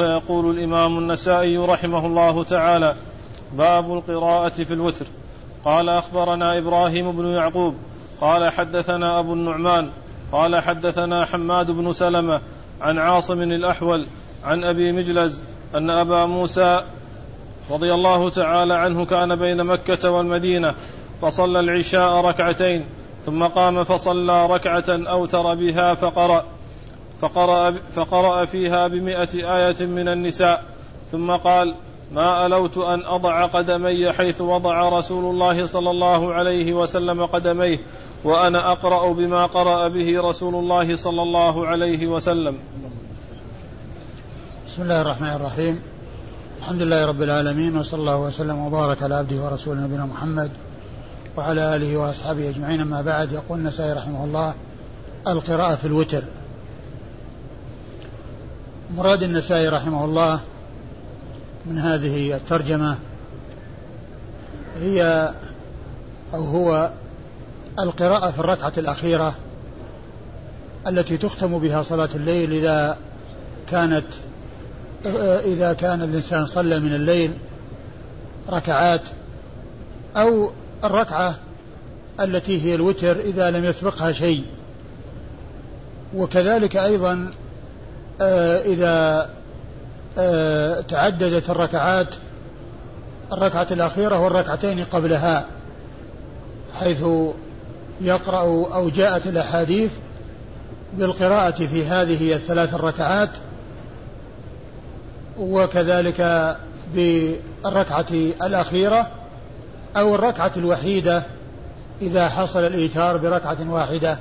فيقول الإمام النسائي رحمه الله تعالى باب القراءة في الوتر. قال أخبرنا إبراهيم بن يعقوب قال حدثنا أبو النعمان قال حدثنا حماد بن سلمة عن عاصم الأحول عن أبي مجلز أن أبا موسى رضي الله تعالى عنه كان بين مكة والمدينة فصلى العشاء ركعتين ثم قام فصلى ركعة أوتر بها فقرأ. فقرأ, فقرأ فيها بمئة آية من النساء ثم قال ما ألوت أن أضع قدمي حيث وضع رسول الله صلى الله عليه وسلم قدميه وأنا أقرأ بما قرأ به رسول الله صلى الله عليه وسلم. بسم الله الرحمن الرحيم. الحمد لله رب العالمين وصلى الله وسلم وبارك على عبده ورسوله نبينا محمد وعلى آله وأصحابه أجمعين. أما بعد يقول النسائي رحمه الله القراءة في الوتر. مراد النسائي رحمه الله من هذه الترجمة هي أو هو القراءة في الركعة الأخيرة التي تختم بها صلاة الليل إذا كانت إذا كان الإنسان صلى من الليل ركعات أو الركعة التي هي الوتر إذا لم يسبقها شيء. وكذلك أيضا إذا آه، تعددت الركعات الركعة الأخيرة والركعتين قبلها حيث يقرأ أو جاءت الأحاديث بالقراءة في هذه الثلاث الركعات وكذلك بالركعة الأخيرة أو الركعة الوحيدة إذا حصل الإيتار بركعة واحدة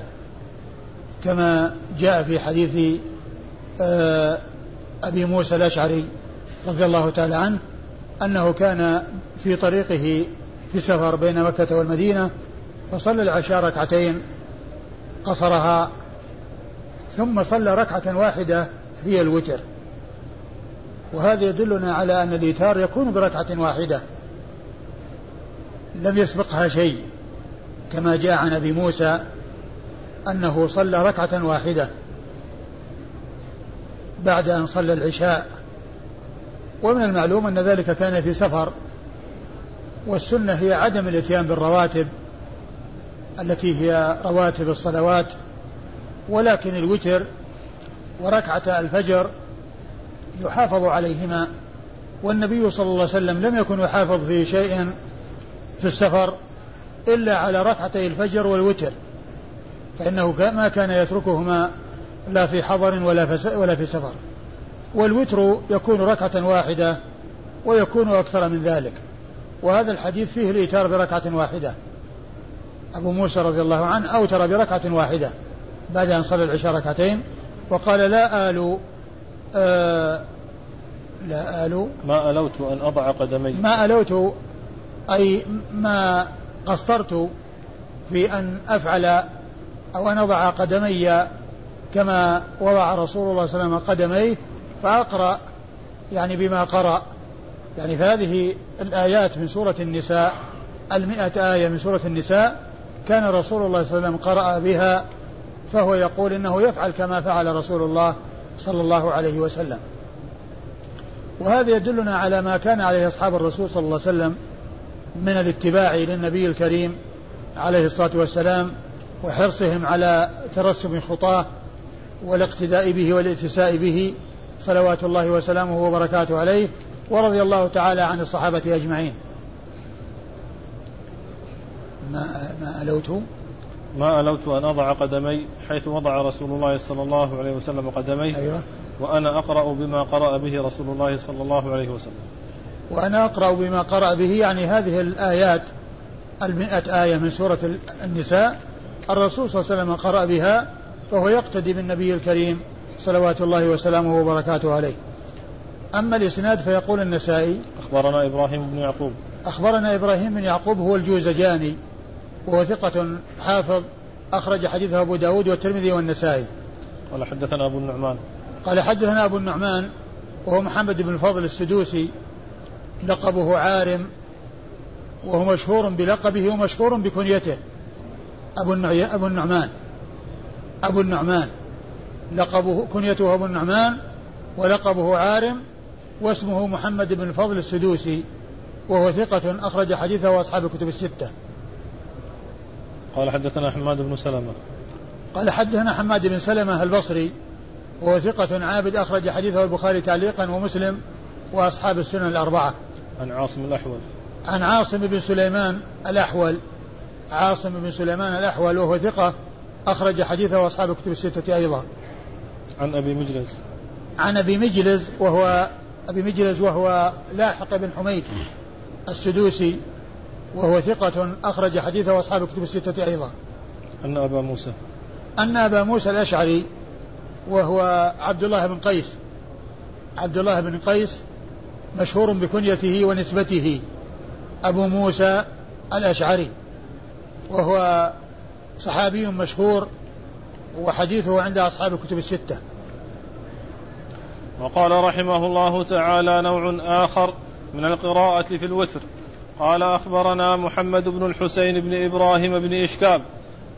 كما جاء في حديث آه، أبي موسى الأشعري رضي الله تعالى عنه أنه كان في طريقه في سفر بين مكة والمدينة فصلى العشاء ركعتين قصرها ثم صلى ركعة واحدة هي الوتر. وهذا يدلنا على أن الإيتار يكون بركعة واحدة. لم يسبقها شيء كما جاء عن أبي موسى أنه صلى ركعة واحدة. بعد أن صلى العشاء. ومن المعلوم أن ذلك كان في سفر. والسنة هي عدم الإتيان بالرواتب التي هي رواتب الصلوات. ولكن الوتر وركعة الفجر يحافظ عليهما. والنبي صلى الله عليه وسلم لم يكن يحافظ في شيء في السفر إلا على ركعتي الفجر والوتر. فإنه ما كان يتركهما لا في حضر ولا في ولا في سفر. والوتر يكون ركعة واحدة ويكون أكثر من ذلك. وهذا الحديث فيه الإيتار بركعة واحدة. أبو موسى رضي الله عنه أوتر بركعة واحدة بعد أن صلى العشاء ركعتين وقال لا آل آه لا آل. ما ألوت أن أضع قدمي. ما ألوت أي ما قصرت في أن أفعل أو أن أضع قدمي كما وضع رسول الله صلى الله عليه وسلم قدميه فأقرأ يعني بما قرأ. يعني فهذه الآيات من سورة النساء المئة آية من سورة النساء كان رسول الله صلى الله عليه وسلم قرأ بها فهو يقول إنه يفعل كما فعل رسول الله صلى الله عليه وسلم. وهذا يدلنا على ما كان عليه أصحاب الرسول صلى الله عليه وسلم من الاتباع للنبي الكريم عليه الصلاة والسلام وحرصهم على ترسم خطاه والاقتداء به والاتساء به صلوات الله وسلامه وبركاته عليه ورضي الله تعالى عن الصحابة أجمعين. ما ما ألوت؟ ما ألوت أن أضع قدمي حيث وضع رسول الله صلى الله عليه وسلم قدميه أيوة. وأنا أقرأ بما قرأ به رسول الله صلى الله عليه وسلم. وأنا أقرأ بما قرأ به يعني هذه الآيات المئة آية من سورة النساء الرسول صلى الله عليه وسلم قرأ بها فهو يقتدي بالنبي الكريم صلوات الله وسلامه وبركاته عليه. أما الإسناد فيقول النسائي أخبرنا إبراهيم بن يعقوب. أخبرنا إبراهيم بن يعقوب هو الجوزجاني وهو ثقة حافظ أخرج حديثه أبو داود والترمذي والنسائي. قال حدثنا أبو النعمان. قال حدثنا أبو النعمان وهو محمد بن الفضل السدوسي لقبه عارم وهو مشهور بلقبه ومشهور بكنيته. أبو أبو النعمان. أبو النعمان. لقبه كنيته أبو النعمان ولقبه عارم واسمه محمد بن الفضل السدوسي وهو ثقة أخرج حديثه أصحاب الكتب الستة. قال حدثنا حماد بن سلمة. قال حدثنا حماد بن سلمة البصري وهو ثقة عابد أخرج حديثه البخاري تعليقا ومسلم وأصحاب السنن الأربعة. عن عاصم الأحول. عن عاصم بن سليمان الأحول. عاصم بن سليمان الأحول وهو ثقة أخرج حديثه أصحاب الكتب الستة أيضا. عن أبي مجلس. عن أبي مجلس وهو أبي مجلس وهو لاحق بن حميد السدوسي وهو ثقة أخرج حديثه أصحاب الكتب الستة أيضا. أن أبا موسى. أن أبا موسى الأشعري وهو عبد الله بن قيس. عبد الله بن قيس مشهور بكنيته ونسبته. أبو موسى الأشعري وهو صحابي مشهور وحديثه عند أصحاب الكتب الستة. وقال رحمه الله تعالى نوع آخر من القراءة في الوتر. قال أخبرنا محمد بن الحسين بن إبراهيم بن إشكاب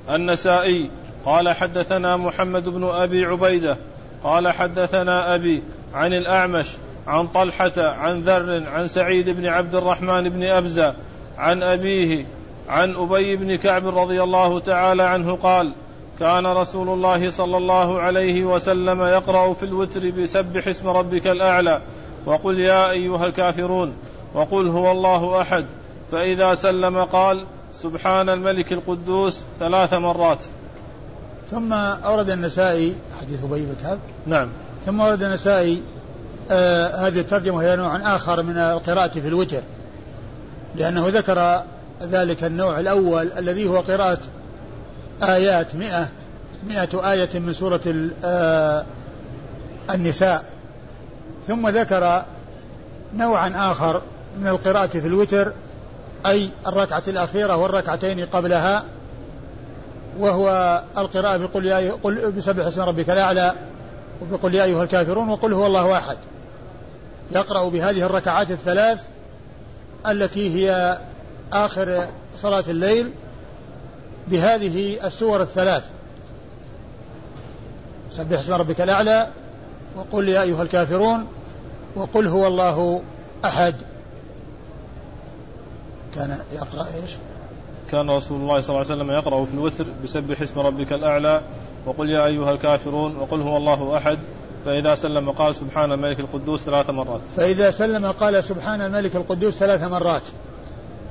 النسائي قال حدثنا محمد بن أبي عبيدة قال حدثنا أبي عن الأعمش عن طلحة عن ذر عن سعيد بن عبد الرحمن بن أبزة عن أبيه عن أبي بن كعب رضي الله تعالى عنه قال كان رسول الله صلى الله عليه وسلم يقرأ في الوتر بسبح اسم ربك الأعلى وقل يا أيها الكافرون وقل هو الله أحد. فإذا سلم قال سبحان الملك القدوس ثلاث مرات. ثم أورد النسائي حديث أبي بن كعب. نعم. ثم أورد النسائي آه هذه الترجمة هي نوع آخر من القراءة في الوتر لأنه ذكر ذلك النوع الأول الذي هو قراءة آيات مئة مئة آية من سورة آه النساء. ثم ذكر نوعا آخر من القراءة في الوتر أي الركعة الأخيرة والركعتين قبلها وهو القراءة بقل يا قل بسبح اسم ربك الأعلى وبقل يا أيها الكافرون وقل هو الله أحد. يقرأ بهذه الركعات الثلاث التي هي آخر صلاة الليل بهذه السور الثلاث. سبح اسم ربك الأعلى وقل يا أيها الكافرون وقل هو الله أحد. كان يقرأ إيش؟ كان رسول الله صلى الله عليه وسلم يقرأ في الوتر بسبح اسم ربك الأعلى وقل يا أيها الكافرون وقل هو الله أحد. فإذا سلم قال سبحان الملك القدوس ثلاث مرات. فإذا سلم قال سبحان الملك القدوس ثلاث مرات.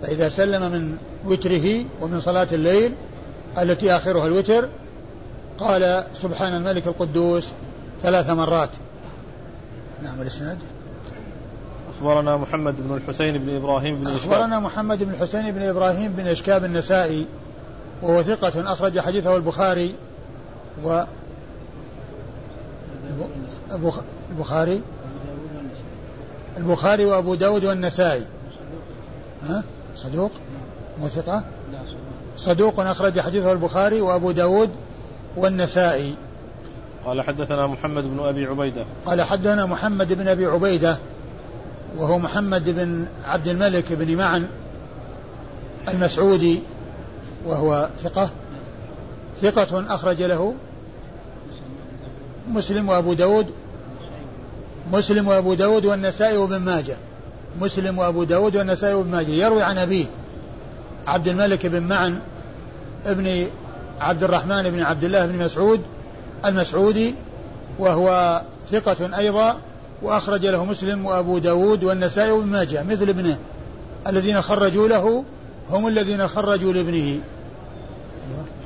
فإذا سلم من وتره ومن صلاة الليل التي آخرها الوتر قال سبحان الملك القدوس ثلاث مرات. نعم الاسناد أخبرنا محمد بن الحسين بن إبراهيم بن إشكاب. أخبرنا محمد بن الحسين بن إبراهيم بن إشكاب النسائي وهو ثقة أخرج حديثه البخاري و البخاري؟ البخاري وأبو داود والنسائي. ها؟ صدوق؟ وثقة صدوق أخرج حديثه البخاري وأبو داود والنسائي. قال حدثنا محمد بن أبي عبيدة. قال حدثنا محمد بن أبي عبيدة وهو محمد بن عبد الملك بن معن المسعودي وهو ثقة. ثقة أخرج له مسلم وأبو داود. مسلم وأبو داود والنسائي وابن ماجه. مسلم وأبو داود والنسائي وابن ماجه. يروي عن أبيه عبد الملك بن معن ابن عبد الرحمن بن عبد الله بن مسعود المسعودي وهو ثقة أيضا وأخرج له مسلم وأبو داود والنسائي وابن ماجه. مثل ابنه. الذين خرجوا له هم الذين خرجوا لابنه.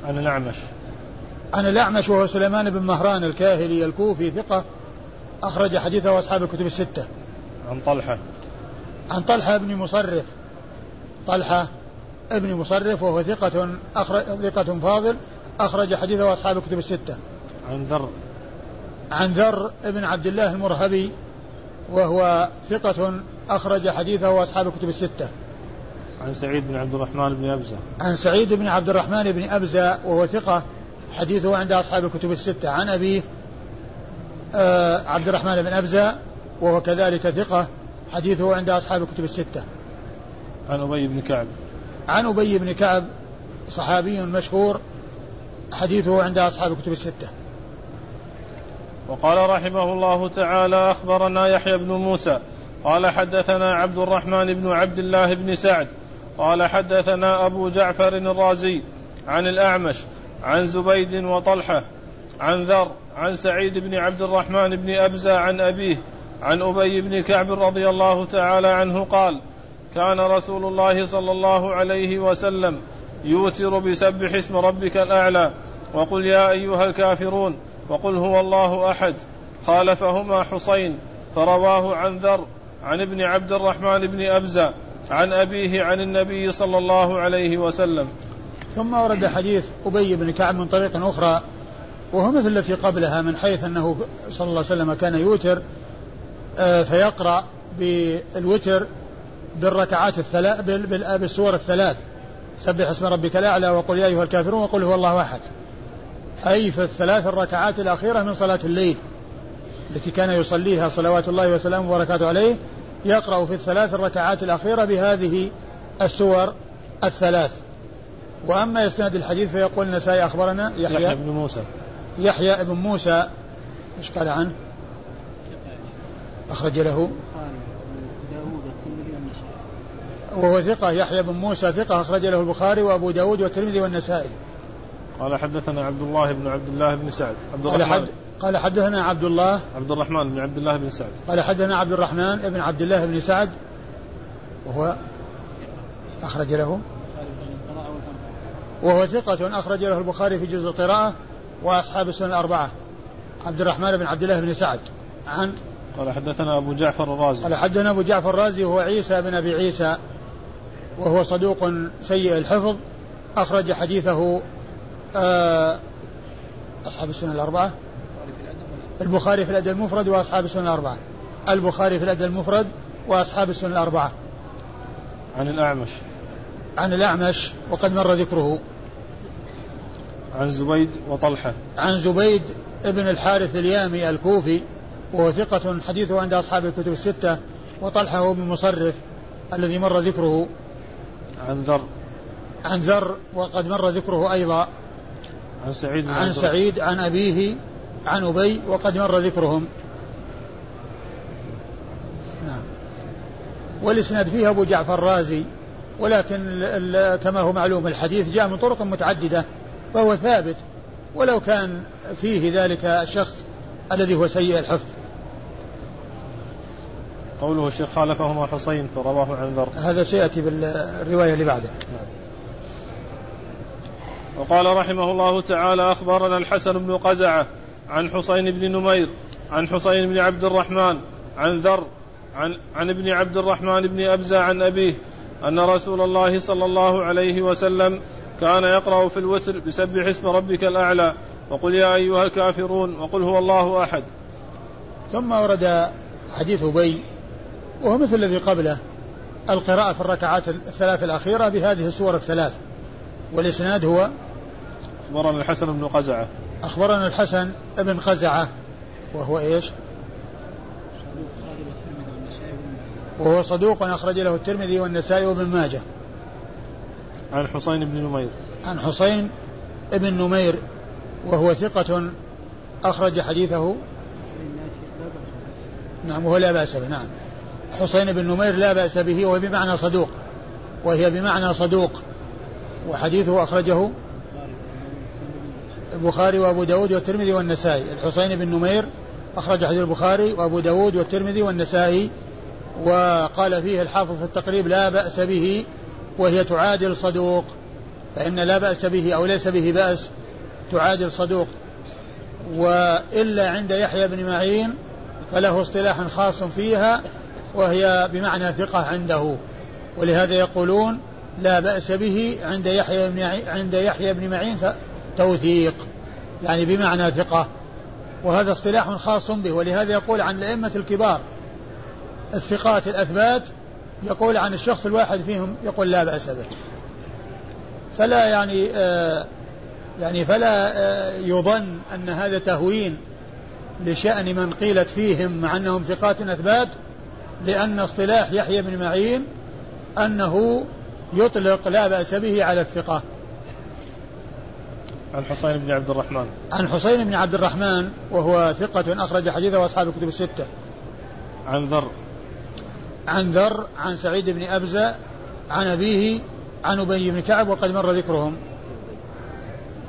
عن الأعمش. عن الأعمش وهو سليمان بن مهران الكاهلي الكوفي ثقة أخرج حديثه أصحاب الكتب الستة. عن طلحة. عن طلحة بن مصرف. طلحة ابن مصرف وهو ثقة أخرج ثقة فاضل أخرج حديثه أصحاب الكتب الستة. عن ذر. عن ذر ابن عبد الله المرهبي وهو ثقة أخرج حديثه أصحاب الكتب الستة. عن سعيد بن عبد الرحمن بن أبزة. عن سعيد بن عبد الرحمن بن أبزة وهو ثقة حديثه عند أصحاب الكتب الستة. عن أبيه آه عبد الرحمن بن أبزة وهو كذلك ثقة حديثه عند أصحاب الكتب الستة. عن أبي بن كعب. عن أبي بن كعب صحابي مشهور حديثه عند أصحاب الكتب الستة. وقال رحمه الله تعالى أخبرنا يحيى بن موسى قال حدثنا عبد الرحمن بن عبد الله بن سعد قال حدثنا أبو جعفر الرازي عن الأعمش عن زبيد وطلحة عن ذر عن سعيد بن عبد الرحمن بن أبزة عن أبيه عن أبي بن كعب رضي الله تعالى عنه قال كان رسول الله صلى الله عليه وسلم يوتر بسبح اسم ربك الأعلى وقل يا أيها الكافرون وقل هو الله أحد. خالفهما حسين فرواه عن ذر عن ابن عبد الرحمن بن أبزة عن أبيه عن النبي صلى الله عليه وسلم. ثم ورد حديث أبي بن كعب من طريق أخرى وهو مثل التي قبلها من حيث أنه صلى الله عليه وسلم كان يوتر فيقرأ بالوتر بالركعات الثلاث بالسور الثلاث. سبح اسم ربك الأعلى وقل يا أيها الكافرون وقل هو الله أحد. أي في الثلاث الركعات الأخيرة من صلاة الليل التي كان يصليها صلوات الله وسلامه وبركاته عليه يقرأ في الثلاث الركعات الأخيرة بهذه السور الثلاث. وأما إسناد الحديث فيقول النسائي أخبرنا يحيى, يحيى بن موسى. يحيى بن موسى إيش قال عنه؟ أخرج له. وهو ثقة يحيى بن موسى ثقة أخرج له البخاري وأبو داود والترمذي والنسائي. قال حدثنا عبد الله بن عبد الله بن سعد. عبد الرحمن. قال, حد قال حدثنا عبد الله. عبد الرحمن بن عبد الله بن سعد. قال حدثنا عبد الرحمن بن عبد الله بن سعد. وهو أخرج له. وهو ثقة أخرج له البخاري في جزء القراءة وأصحاب السنن الأربعة. عبد الرحمن بن عبد الله بن سعد. عن قال حدثنا أبو جعفر الرازي. قال حدثنا أبو جعفر الرازي وهو عيسى بن أبي عيسى وهو صدوق سيء الحفظ أخرج حديثه آه، أصحاب السنن الأربعة. البخاري في الأدب المفرد وأصحاب السنن الأربعة. البخاري في الأدب المفرد وأصحاب السنن الأربعة. عن الأعمش. عن الأعمش وقد مر ذكره. عن زبيد وطلحة. عن زبيد ابن الحارث اليامي الكوفي وهو ثقة حديثه عند أصحاب الكتب الستة وطلحة هو بن مصرف الذي مر ذكره. عن ذر. عن ذر وقد مر ذكره أيضا. عن سعيد عن سعيد عن أبيه عن أبي وقد مر ذكرهم. نعم. والإسناد فيه أبو جعفر الرازي ولكن كما هو معلوم الحديث جاء من طرق متعددة فهو ثابت. ولو كان فيه ذلك الشخص الذي هو سيء الحفظ. قوله الشيخ خالفهما حسين فرواه عن ذر هذا سيأتي بالرواية اللي بعده. وقال رحمه الله تعالى أخبرنا الحسن بن قزعة عن حسين بن نمير عن حسين بن عبد الرحمن عن ذر عن, عن ابن عبد الرحمن بن أبزة عن أبيه أن رسول الله صلى الله عليه وسلم كان يقرأ في الوتر بسبح اسم ربك الأعلى وقل يا أيها الكافرون وقل هو الله أحد ثم ورد حديث أبي وهو مثل الذي قبله القراءة في الركعات الثلاث الأخيرة بهذه السور الثلاث. والإسناد هو أخبرنا الحسن بن قزعة. أخبرنا الحسن بن قزعة وهو إيش؟ وهو صدوق أخرج له الترمذي والنسائي وابن ماجه. عن حسين بن نمير. عن حسين بن نمير وهو ثقة أخرج حديثه. نعم وهو لا بأس به نعم. حسين بن نمير لا بأس به وهو بمعنى صدوق. وهي بمعنى صدوق. وحديثه أخرجه البخاري وأبو داود والترمذي والنسائي. الحسين بن نمير أخرج حديث البخاري وأبو داود والترمذي والنسائي. وقال فيه الحافظ في التقريب لا بأس به وهي تعادل صدوق. فإن لا بأس به أو ليس به بأس تعادل صدوق. وإلا عند يحيى بن معين فله اصطلاح خاص فيها وهي بمعنى ثقة عنده. ولهذا يقولون لا بأس به عند يحيى بن عند يحيى بن معين توثيق. يعني بمعنى ثقة. وهذا اصطلاح خاص به. ولهذا يقول عن الأئمة الكبار الثقات الأثبات يقول عن الشخص الواحد فيهم يقول لا بأس به. فلا يعني آه يعني فلا آه يظن أن هذا تهوين لشأن من قيلت فيهم مع أنهم ثقات أثبات. لأن اصطلاح يحيى بن معين أنه يطلق لا بأس به على الثقة. عن حسين بن عبد الرحمن. عن حسين بن عبد الرحمن وهو ثقة أخرج حديثه وأصحاب الكتب الستة. عن ذر. عن ذر عن سعيد بن أبزة عن أبيه عن أبي بن كعب وقد مر ذكرهم.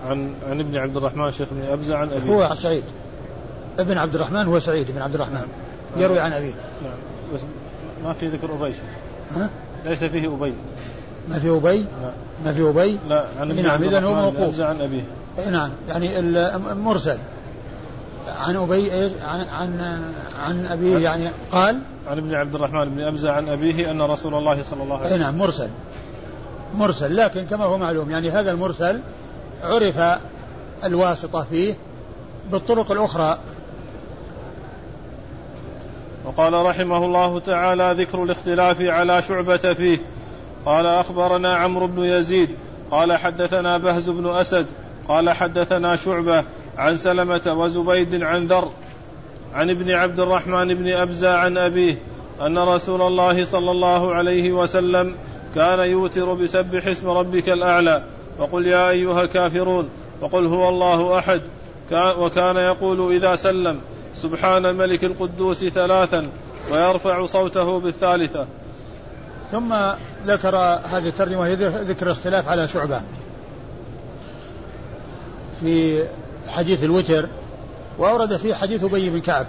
عن عن ابن عبد الرحمن شيخ بن أبزة عن أبيه. هو سعيد. ابن عبد الرحمن هو سعيد بن عبد الرحمن. يروي عن أبيه. نعم. بس ما في ذكر أبي. ها؟ ليس فيه أبي. ما في أبي؟ لا. ما في أبي؟ لا عن ابن نعم إذا هو موقوف. عن أبيه. نعم يعني مرسل. عن أبي إيش؟ عن عن عن أبيه يعني قال؟ عن ابن عبد الرحمن بن أبزة عن أبيه أن رسول الله صلى الله عليه وسلم نعم مرسل. مرسل لكن كما هو معلوم يعني هذا المرسل عرف الواسطة فيه بالطرق الأخرى. وقال رحمه الله تعالى ذكر الاختلاف على شعبة فيه. قال أخبرنا عمرو بن يزيد قال حدثنا بهز بن أسد قال حدثنا شعبة عن سلمة وزبيد عن ذر عن ابن عبد الرحمن بن أبزى عن أبيه أن رسول الله صلى الله عليه وسلم كان يوتر بسبح اسم ربك الأعلى وقل يا أيها الكافرون وقل هو الله أحد وكان يقول إذا سلم سبحان الملك القدوس ثلاثا ويرفع صوته بالثالثة. ثم ذكر هذه الترجمة وهي ذكر الاختلاف على شعبة. في حديث الوتر وأورد فيه حديث أبي بن كعب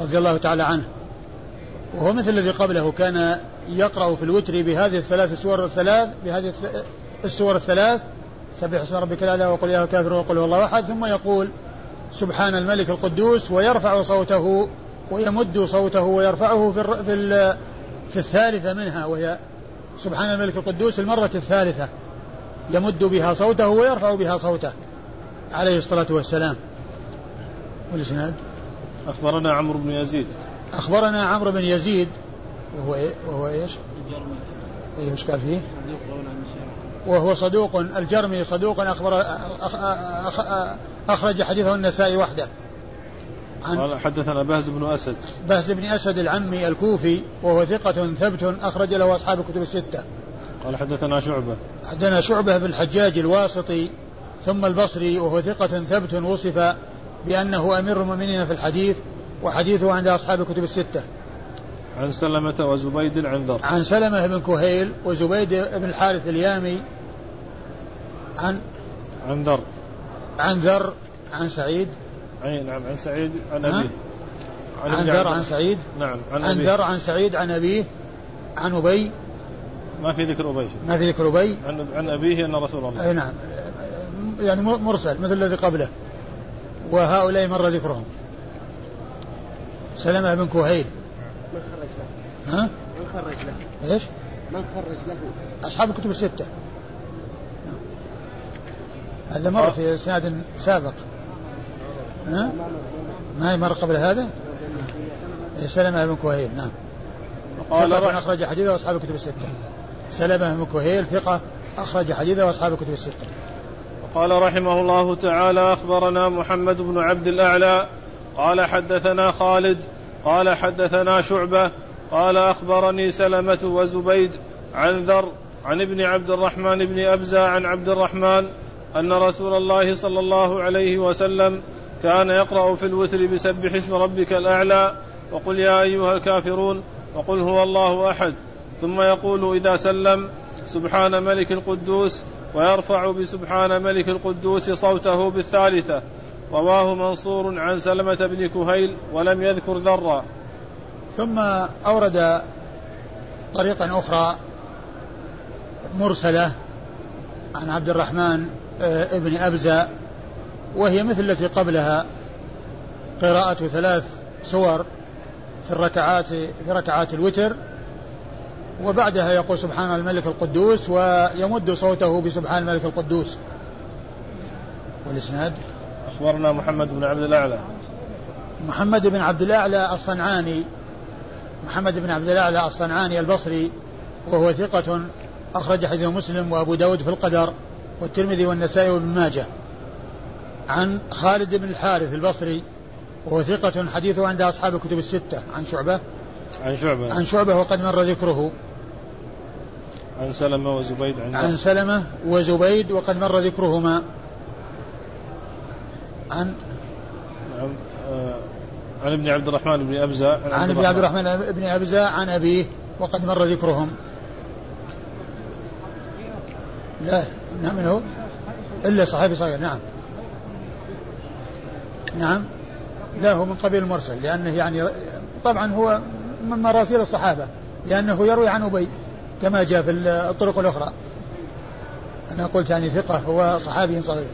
رضي الله تعالى عنه. وهو مثل الذي قبله كان يقرأ في الوتر بهذه الثلاث السور الثلاث بهذه السور الثلاث سبح اسم ربك الأعلى وقل يا كافر وقل هو الله أحد ثم يقول سبحان الملك القدوس ويرفع صوته ويمد صوته ويرفعه في في في الثالثة منها وهي سبحان الملك القدوس المرة الثالثة. يمد بها صوته ويرفع بها صوته. عليه الصلاة والسلام. والإسناد؟ أخبرنا عمرو بن يزيد. أخبرنا عمرو بن يزيد. وهو إيه؟ وهو إيش؟ إيه وش قال فيه؟ وهو صدوق الجرمي صدوق أخبر أخ أخ أخرج حديثه النسائي وحده. عن قال حدثنا بهز بن أسد. بهز بن أسد العمي الكوفي وهو ثقة ثبت أخرج له أصحاب الكتب الستة. قال حدثنا شعبة. حدثنا شعبة بن الحجاج الواسطي ثم البصري وهو ثقة ثبت وصف بأنه أمير المؤمنين في الحديث وحديثه عند أصحاب الكتب الستة. عن سلمة وزبيد عن ذر عن سلمة بن كهيل وزبيد بن الحارث اليامي عن عن ذر عن ذر عن سعيد. أي نعم عن سعيد عن أبيه. عن, عن ذر عن سعيد. نعم عن, عن ذر عن سعيد عن أبيه عن أبي. ما في ذكر أبي. ما في ذكر أبي. عن, عن أبيه أن رسول الله. أي نعم. يعني مرسل مثل الذي قبله. وهؤلاء مر ذكرهم. سلمة بن كهيل. من خرج له. ها؟ من خرج له. إيش؟ من خرج له. أصحاب الكتب الستة. هذا مر في إسناد سابق ها؟ ما مر قبل هذا؟ سلمة بن كهيل نعم قال ثقة أخرج حديثه وأصحاب الكتب الستة سلمة بن كهيل ثقة أخرج حديثه وأصحاب الكتب الستة قال رحمه الله تعالى أخبرنا محمد بن عبد الأعلى قال حدثنا خالد قال حدثنا شعبة قال أخبرني سلمة وزبيد عن ذر عن ابن عبد الرحمن بن أبزى عن عبد الرحمن أن رسول الله صلى الله عليه وسلم كان يقرأ في الوتر بسبح اسم ربك الأعلى وقل يا أيها الكافرون وقل هو الله أحد. ثم يقول إذا سلم سبحان ملك القدوس ويرفع بسبحان ملك القدوس صوته بالثالثة. رواه منصور عن سلمة بن كهيل ولم يذكر ذرا. ثم أورد طريقا أخرى مرسلة عن عبد الرحمن ابن أبزة وهي مثل التي قبلها قراءة ثلاث سور في الركعات في ركعات الوتر وبعدها يقول سبحان الملك القدوس ويمد صوته بسبحان الملك القدوس. والإسناد؟ أخبرنا محمد بن عبد الأعلى. محمد بن عبد الأعلى الصنعاني. محمد بن عبد الأعلى الصنعاني البصري وهو ثقة أخرج حديث مسلم وأبو داود في القدر. والترمذي والنسائي وابن ماجه. عن خالد بن الحارث البصري وهو ثقة حديثه عند أصحاب الكتب الستة. عن شعبة. عن شعبة. عن شعبة وقد مر ذكره. عن سلمة وزبيد عن عن سلمة وزبيد وقد مر ذكرهما. عن نعم آه، عن ابن عبد الرحمن بن أبزة. عن ابن عبد الرحمن بن أبزة عن أبيه وقد مر ذكرهم. لا. نعم من هو إلا صحابي صغير نعم. نعم. لا هو من قبيل المرسل لأنه يعني طبعا هو من مراسيل الصحابة لأنه يروي عن أبي كما جاء في الطرق الأخرى. أنا قلت يعني ثقة هو صحابي صغير.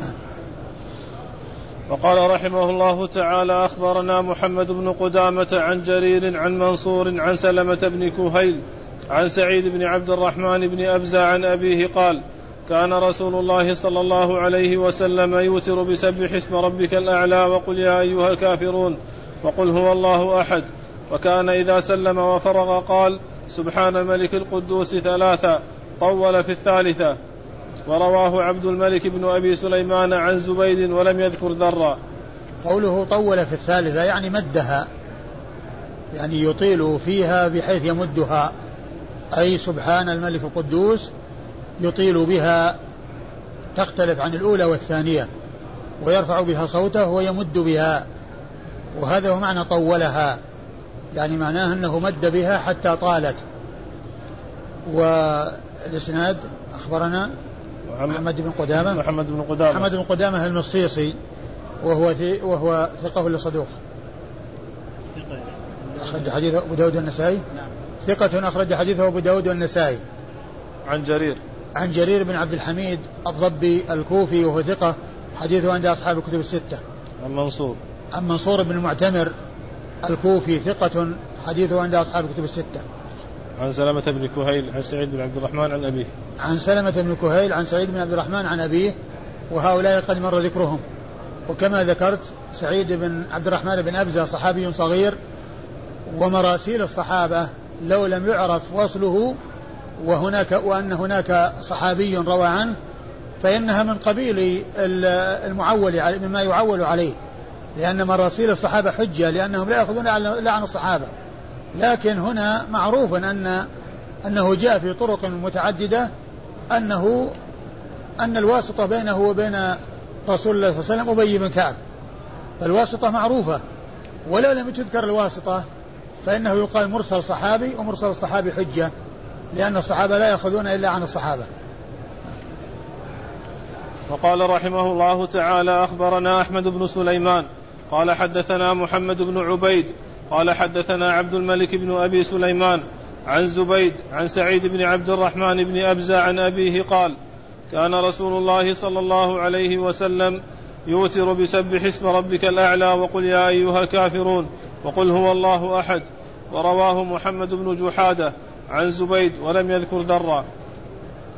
نعم. وقال رحمه الله تعالى أخبرنا محمد بن قدامة عن جرير عن منصور عن سلمة بن كهيل عن سعيد بن عبد الرحمن بن أبزة عن أبيه قال كان رسول الله صلى الله عليه وسلم يوتر بسبح اسم ربك الأعلى وقل يا أيها الكافرون وقل هو الله أحد. وكان إذا سلم وفرغ قال سبحان الملك القدوس ثلاثا طول في الثالثة. ورواه عبد الملك بن أبي سليمان عن زبيد ولم يذكر ذرا. قوله طول في الثالثة يعني مدها يعني يطيل فيها بحيث يمدها. أي سبحان الملك القدوس يطيل بها تختلف عن الأولى والثانية ويرفع بها صوته ويمد بها وهذا هو معنى طولها يعني معناه أنه مد بها حتى طالت. والإسناد أخبرنا محمد بن قدامة. محمد بن قدامة. محمد بن قدامة المصيصي وهو وهو ثقة ولا صدوق؟ أخرج حديثه أبو داود والنسائي؟ نعم. ثقة أخرج حديثه أبو داود والنسائي. عن جرير. عن جرير بن عبد الحميد الضبي الكوفي وهو ثقة حديثه عند أصحاب الكتب الستة. عن منصور. عن منصور بن المعتمر الكوفي ثقة حديثه عند أصحاب الكتب الستة. عن سلمة بن كهيل عن سعيد بن عبد الرحمن عن أبيه. عن سلمة بن كهيل عن سعيد بن عبد الرحمن عن أبيه وهؤلاء قد مر ذكرهم. وكما ذكرت سعيد بن عبد الرحمن بن أبزة صحابي صغير ومراسيل الصحابة لو لم يعرف وصله وهناك وأن هناك صحابي روى عنه فإنها من قبيل المعول مما يعول عليه. لأن مراسيل الصحابة حجة لأنهم لا يأخذون إلا عن الصحابة. لكن هنا معروف أن أنه جاء في طرق متعددة أنه أن الواسطة بينه وبين رسول الله صلى الله عليه وسلم أبي بن كعب. فالواسطة معروفة. ولو لم تذكر الواسطة فإنه يقال مرسل صحابي ومرسل الصحابي حجة لأن الصحابة لا يأخذون إلا عن الصحابة. وقال رحمه الله تعالى أخبرنا أحمد بن سليمان قال حدثنا محمد بن عبيد قال حدثنا عبد الملك بن أبي سليمان عن زبيد عن سعيد بن عبد الرحمن بن ابزه عن أبيه قال كان رسول الله صلى الله عليه وسلم يوتر بسبح اسم ربك الأعلى وقل يا أيها الكافرون وقل هو الله أحد. ورواه محمد بن جحادة عن زبيد ولم يذكر ذرا.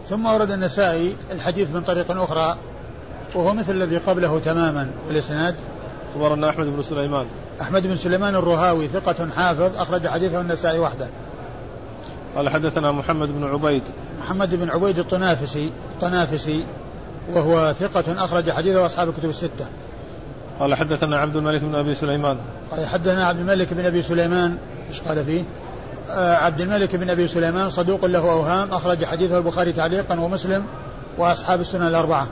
ثم ورد النسائي الحديث من طريق أخرى وهو مثل الذي قبله تماما والاسناد أخبرنا أحمد بن سليمان. أحمد بن سليمان الرهاوي ثقة حافظ أخرج حديثه النسائي وحده. قال حدثنا محمد بن عبيد. محمد بن عبيد الطنافسي الطنافسي وهو ثقة أخرج حديثه أصحاب الكتب الستة. قال حدثنا عبد الملك بن أبي سليمان. قال حدثنا عبد الملك بن أبي سليمان إيش قال فيه؟ آه عبد الملك بن أبي سليمان صدوق له أوهام أخرج حديثه البخاري تعليقا ومسلم وأصحاب السنة الأربعة.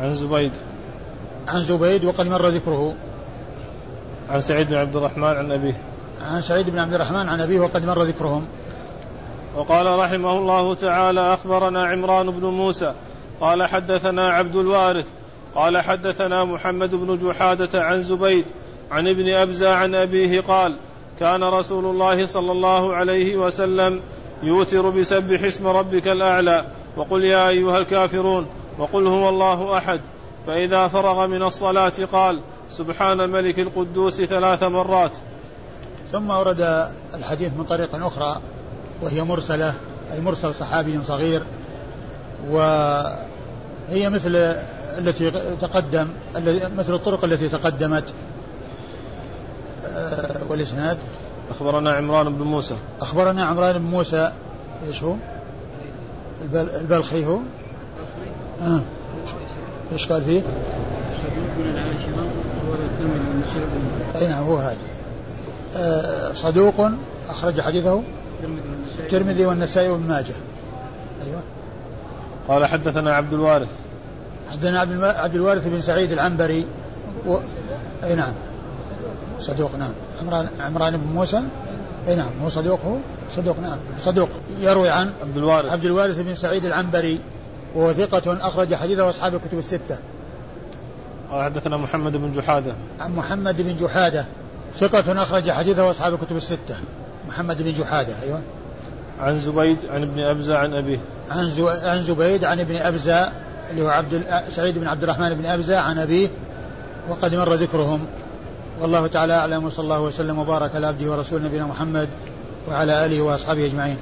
عن زبيد. عن زبيد وقد مر ذكره. عن سعيد بن عبد الرحمن عن أبيه. عن سعيد بن عبد الرحمن عن أبيه وقد مر ذكرهم. وقال رحمه الله تعالى أخبرنا عمران بن موسى قال حدثنا عبد الوارث قال حدثنا محمد بن جحادة عن زبيد عن ابن أبزة عن أبيه قال كان رسول الله صلى الله عليه وسلم يوتر بسبح اسم ربك الأعلى وقل يا أيها الكافرون وقل هو الله أحد. فإذا فرغ من الصلاة قال سبحان الملك القدوس ثلاث مرات. ثم ورد الحديث من طريق أخرى وهي مرسلة أي مرسل صحابي صغير وهي مثل التي تقدم مثل الطرق التي تقدمت. آه، والإسناد؟ أخبرنا عمران بن موسى. أخبرنا عمران بن موسى. إيش هو؟ البلخي هو؟ آه. إيش قال فيه؟ اي نعم هو هذا؟ آه صدوق أخرج حديثه. الترمذي والنسائي وابن ماجه. أيوه. قال حدثنا عبد الوارث. حدثنا عبد, الوارث بن سعيد العنبري و... اي نعم. صدوق نعم. عمران عمران بن موسى اي نعم هو صدوق هو صدوق نعم. صدوق. يروي عن عبد الوارث. عبد الوارث بن سعيد العنبري وهو ثقة أخرج حديثه أصحاب الكتب الستة. قال حدثنا محمد بن جحادة. عن محمد بن جحادة ثقة أخرج حديثه أصحاب الكتب الستة. محمد بن جحادة أيوه. عن زبيد عن ابن أبزة عن أبيه عن زو... عن زبيد عن ابن أبزة اللي هو عبد. سعيد بن عبد الرحمن بن أبزة عن أبيه وقد مر ذكرهم والله تعالى أعلم وصلى الله وسلم وبارك على عبده ورسوله نبينا محمد وعلى آله وأصحابه أجمعين